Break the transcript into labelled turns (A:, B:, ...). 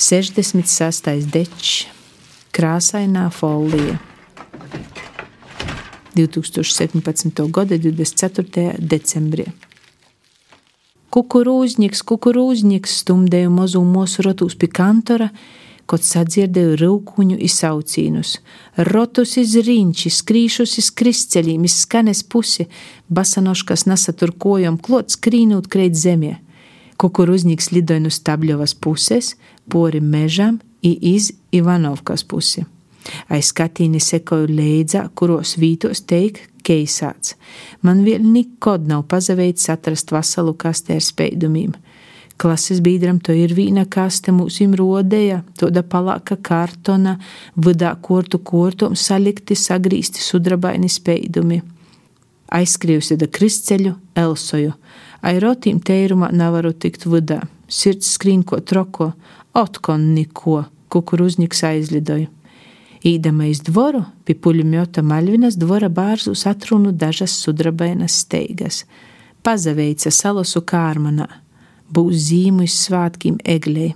A: 66. dečs, krāsainā folija. 2017. gada 24. decembrī. Kukurūznieks, kukurūznieks stumdēja mazu mūsu rotus pie kantora, kad sadzirdēju rūkuņu izsaucīnus. Rotus iz rīņķi, skrīšus iz kristceļiem, iz skanes pusi, basanoškas nesatur kojom, klot skrīnūt kreit zemē. Kukurūznieks lidoja no Stabļovas puses, pori mežam, i iz Ivanovkas pusi. Aiz skatīni sekoju leidzā, kuros vītos teik keisāts. Man vēl nekad nav pazaveicis atrast veselu kastē ar speidumiem. Klases biedram to ir vīna kaste mūsim rodēja, toda palāka kartona, vidā kortu kortum salikti sagrīsti sudrabaini speidumi. Aizskrījusi da kristceļu, elsoju, airotīm teirumā nevaru tikt vidā, sirds skrīn ko troko, otkon niko, kukuruzniks aizlidoju. Īdamais dvoru, pie puļumjota Maļvinas dvora bārzus atrunu dažas sudrabainas steigas. Pazaveica salosu kārmanā būs zīmu svētkiem eglei.